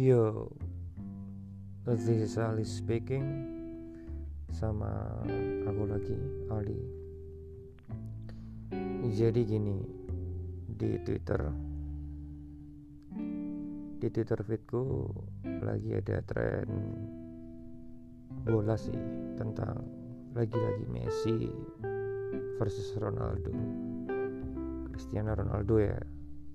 Yo, this is Ali speaking sama aku lagi Ali. Jadi gini di Twitter, di Twitter feedku lagi ada tren bola sih tentang lagi-lagi Messi versus Ronaldo, Cristiano Ronaldo ya,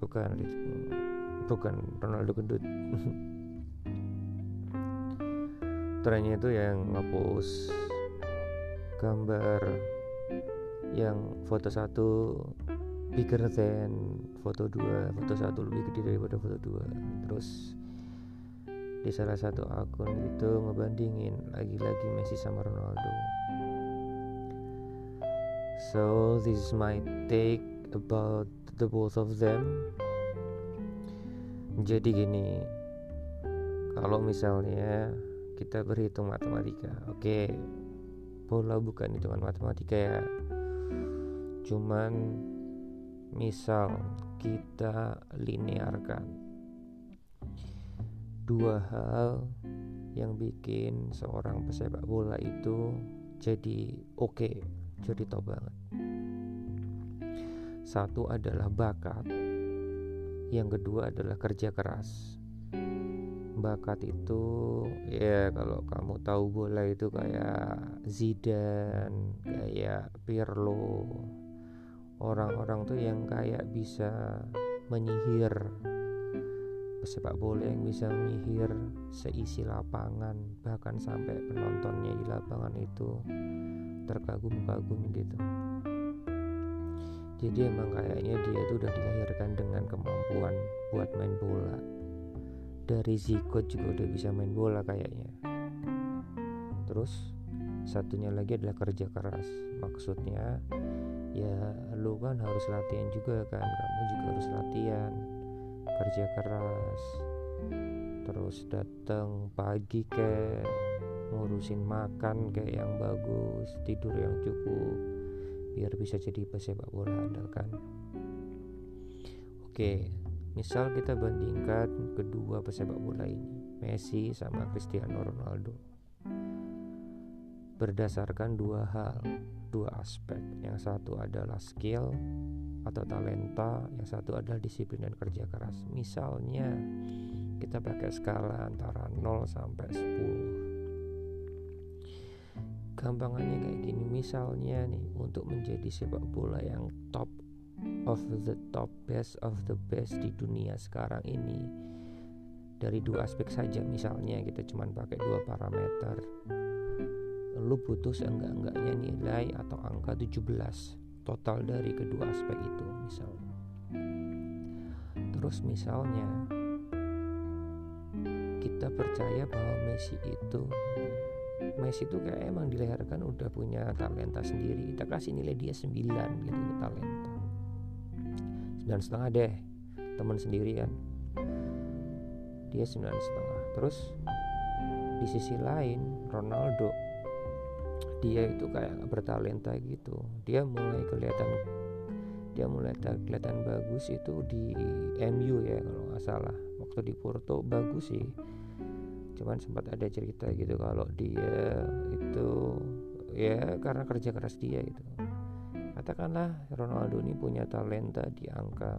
bukan bukan Ronaldo gendut. Trennya itu yang ngepost gambar yang foto satu bigger than foto dua foto satu lebih gede daripada foto dua. Terus di salah satu akun itu ngebandingin lagi-lagi Messi sama Ronaldo. So this is my take about the both of them jadi gini kalau misalnya kita berhitung matematika oke bola bukan hitungan matematika ya. Cuman misal kita linearkan dua hal yang bikin seorang pesepak bola itu jadi oke okay, jadi top banget. Satu adalah bakat yang kedua adalah kerja keras. Bakat itu ya kalau kamu tahu bola itu kayak Zidane kayak Pirlo. Orang-orang tuh yang kayak bisa menyihir pesepak bola yang bisa menyihir seisi lapangan bahkan sampai penontonnya di lapangan itu terkagum-kagum gitu jadi emang kayaknya dia tuh udah dilahirkan dengan kemampuan buat main bola. Dari zigot juga udah bisa main bola kayaknya. Terus satunya lagi adalah kerja keras. Maksudnya ya lu kan harus latihan juga kan. Kamu juga harus latihan. Kerja keras. Terus datang pagi kayak ngurusin makan kayak yang bagus tidur yang cukup biar bisa jadi pesepak bola andalkan. Oke, misal kita bandingkan kedua pesepak bola ini, Messi sama Cristiano Ronaldo. Berdasarkan dua hal, dua aspek. Yang satu adalah skill atau talenta, yang satu adalah disiplin dan kerja keras. Misalnya kita pakai skala antara 0 sampai 10 gampangannya kayak gini. Misalnya nih untuk menjadi sepak bola yang top of the top best of the best di dunia sekarang ini dari dua aspek saja misalnya kita cuma pakai dua parameter lu butuh seenggak-enggaknya nilai atau angka 17 total dari kedua aspek itu misalnya terus misalnya kita percaya bahwa Messi itu Messi itu kayak emang dilahirkan udah punya talenta sendiri. Kita kasih nilai dia 9 gitu talenta. Sembilan setengah deh teman sendiri kan dia sembilan setengah. Terus di sisi lain Ronaldo dia itu kayak bertalenta gitu. Dia mulai kelihatan dia mulai kelihatan bagus itu di MU ya kalau nggak salah. Waktu di Porto bagus sih cuman sempat ada cerita gitu kalau dia itu ya karena kerja keras dia gitu katakanlah Ronaldo ini punya talenta di angka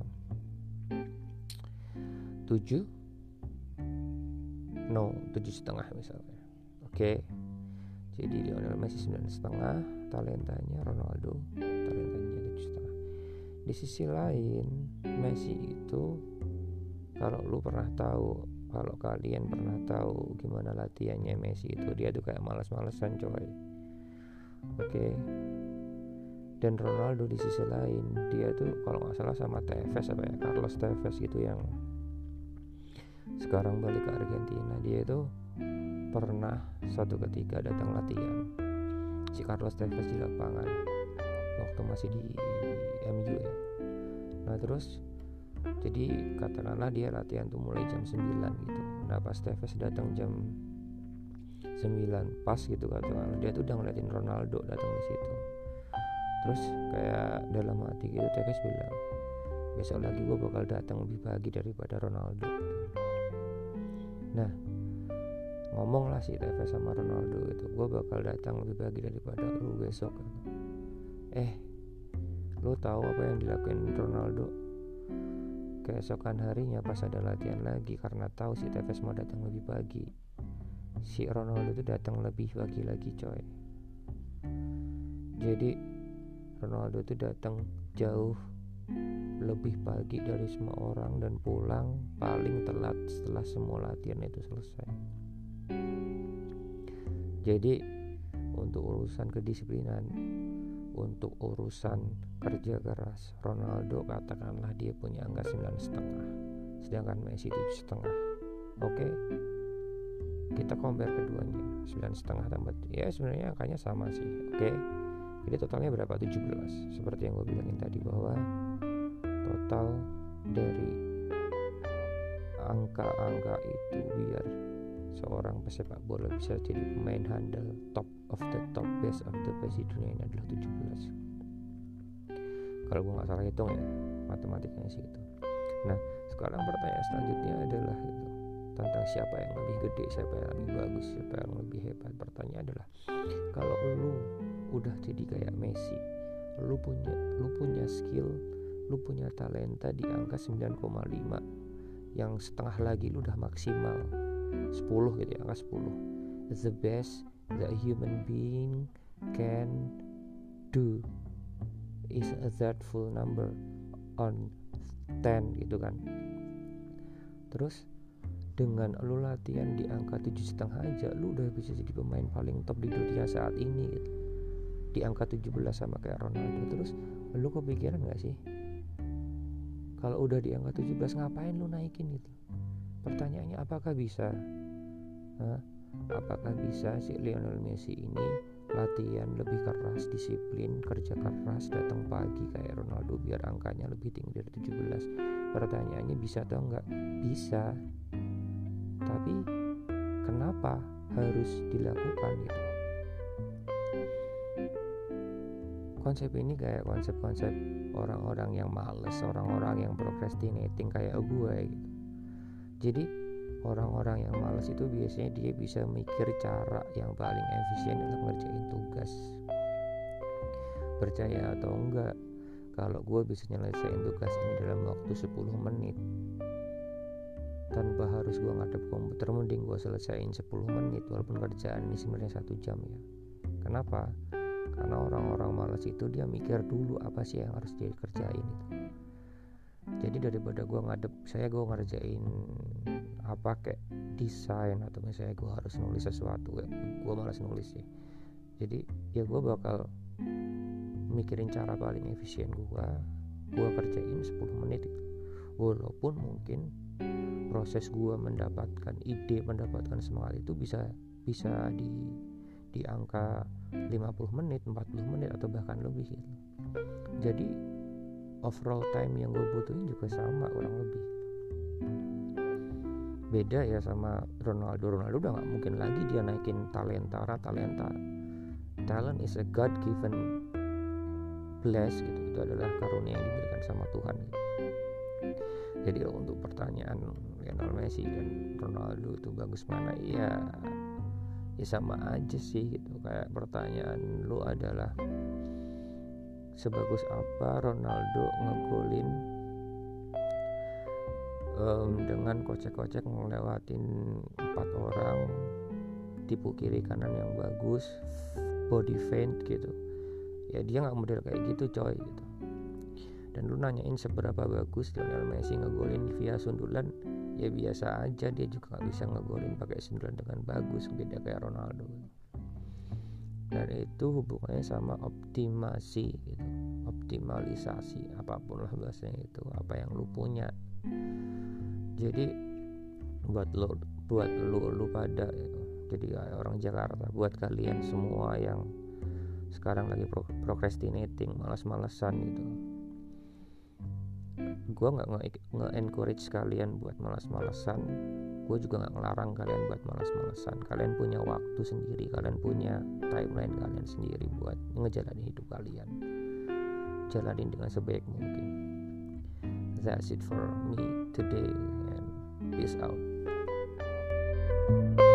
7 no tujuh setengah misalnya oke okay. jadi Lionel Messi sembilan setengah talentanya Ronaldo talentanya tujuh setengah di sisi lain Messi itu kalau lu pernah tahu kalau kalian pernah tahu gimana latihannya Messi itu dia tuh kayak malas-malesan coy. Oke. Okay. dan Ronaldo di sisi lain dia tuh kalau nggak salah sama Tevez apa ya Carlos Tevez gitu yang sekarang balik ke Argentina dia itu pernah suatu ketika datang latihan. Si Carlos Tevez di lapangan waktu masih di MU ya. Nah terus jadi katakanlah dia latihan tuh mulai jam 9 gitu. Nah pas Tevez datang jam 9 pas gitu katakanlah. Dia tuh udah ngeliatin Ronaldo datang di situ. Terus kayak dalam hati gitu Tevez bilang besok lagi gue bakal datang lebih pagi daripada Ronaldo. Nah ngomonglah si Tevez sama Ronaldo itu gue bakal datang lebih pagi daripada lu besok. Eh lu tahu apa yang dilakukan Ronaldo keesokan harinya pas ada latihan lagi karena tahu si Tevez mau datang lebih pagi si Ronaldo itu datang lebih pagi lagi coy jadi Ronaldo itu datang jauh lebih pagi dari semua orang dan pulang paling telat setelah semua latihan itu selesai. Jadi untuk urusan kedisiplinan, untuk urusan kerja keras, Ronaldo katakanlah dia punya angka sembilan setengah, sedangkan Messi tujuh setengah. Oke, kita compare keduanya sembilan setengah tambah ya sebenarnya angkanya sama sih. Oke, jadi totalnya berapa? 17 Seperti yang gue bilangin tadi bahwa total dari angka-angka itu biar seorang pesepak bola bisa jadi pemain handal top of the top best of the best di dunia ini adalah 17 kalau gue nggak salah hitung ya matematikanya sih itu nah sekarang pertanyaan selanjutnya adalah gitu, tentang siapa yang lebih gede siapa yang lebih bagus siapa yang lebih hebat. Pertanyaan adalah kalau lu udah jadi kayak Messi lu punya lu punya skill lu punya talenta di angka 9,5 yang setengah lagi lu udah maksimal 10 gitu ya angka 10 It's the best that human being can do is a that full number on 10 gitu kan. Terus dengan lu latihan di angka tujuh setengah aja lu udah bisa jadi pemain paling top di dunia saat ini gitu. Di angka 17 sama kayak Ronaldo. Terus lu kepikiran gak sih? Kalau udah di angka 17 ngapain lu naikin itu pertanyaannya apakah bisa? Hah? Apakah bisa si Lionel Messi ini latihan lebih keras disiplin kerja keras datang pagi kayak Ronaldo biar angkanya lebih tinggi dari 17 pertanyaannya bisa atau enggak? Bisa. Tapi kenapa harus dilakukan gitu? Konsep ini kayak konsep-konsep orang-orang yang males orang-orang yang procrastinating kayak gue gitu. Jadi orang-orang yang malas itu biasanya dia bisa mikir cara yang paling efisien dalam ngerjain tugas. Percaya atau enggak kalau gue bisa nyelesain tugas ini dalam waktu 10 menit tanpa harus gue ngadep komputer mending gue selesaiin 10 menit walaupun kerjaan ini sebenarnya satu jam ya. Kenapa? Karena orang-orang malas itu dia mikir dulu apa sih yang harus dia kerjain itu. Jadi daripada gue ngadep saya gue ngerjain apa kayak desain atau misalnya gue harus nulis sesuatu ya gue malas nulis sih. Jadi ya gue bakal mikirin cara paling efisien gue gue kerjain 10 menit. Walaupun mungkin proses gue mendapatkan ide mendapatkan semangat itu bisa bisa di di angka 50 menit 40 menit atau bahkan lebih gitu. Jadi overall time yang gue butuhin juga sama kurang lebih beda ya sama Ronaldo. Ronaldo udah nggak mungkin lagi dia naikin talenta karena talenta. Talent is a God given bless gitu. Itu adalah karunia yang diberikan sama Tuhan gitu. jadi untuk pertanyaan Lionel Messi dan Ronaldo itu bagus mana? Ya ya sama aja sih gitu. Kayak pertanyaan lu adalah sebagus apa Ronaldo ngegolin um, dengan kocek-kocek ngelewatin empat orang tipu kiri kanan yang bagus body feint gitu. Ya dia nggak model kayak gitu coy gitu. Dan lu nanyain seberapa bagus Lionel Messi ngegolin via sundulan ya biasa aja dia juga nggak bisa ngegolin pakai sundulan dengan bagus beda kayak Ronaldo. Dan itu hubungannya sama optimasi gitu optimalisasi apa pun lah bahasanya itu apa yang lu punya. Jadi buat lo buat lu lu pada jadi orang Jakarta buat kalian semua yang sekarang lagi pro procrastinating malas-malesan gitu. Gue nggak nge-encourage kalian buat malas-malesan gue juga nggak ngelarang kalian buat malas-malesan kalian punya waktu sendiri kalian punya timeline kalian sendiri buat ngejalanin hidup kalian jalanin dengan sebaik mungkin. That's it for me today and peace out. thank you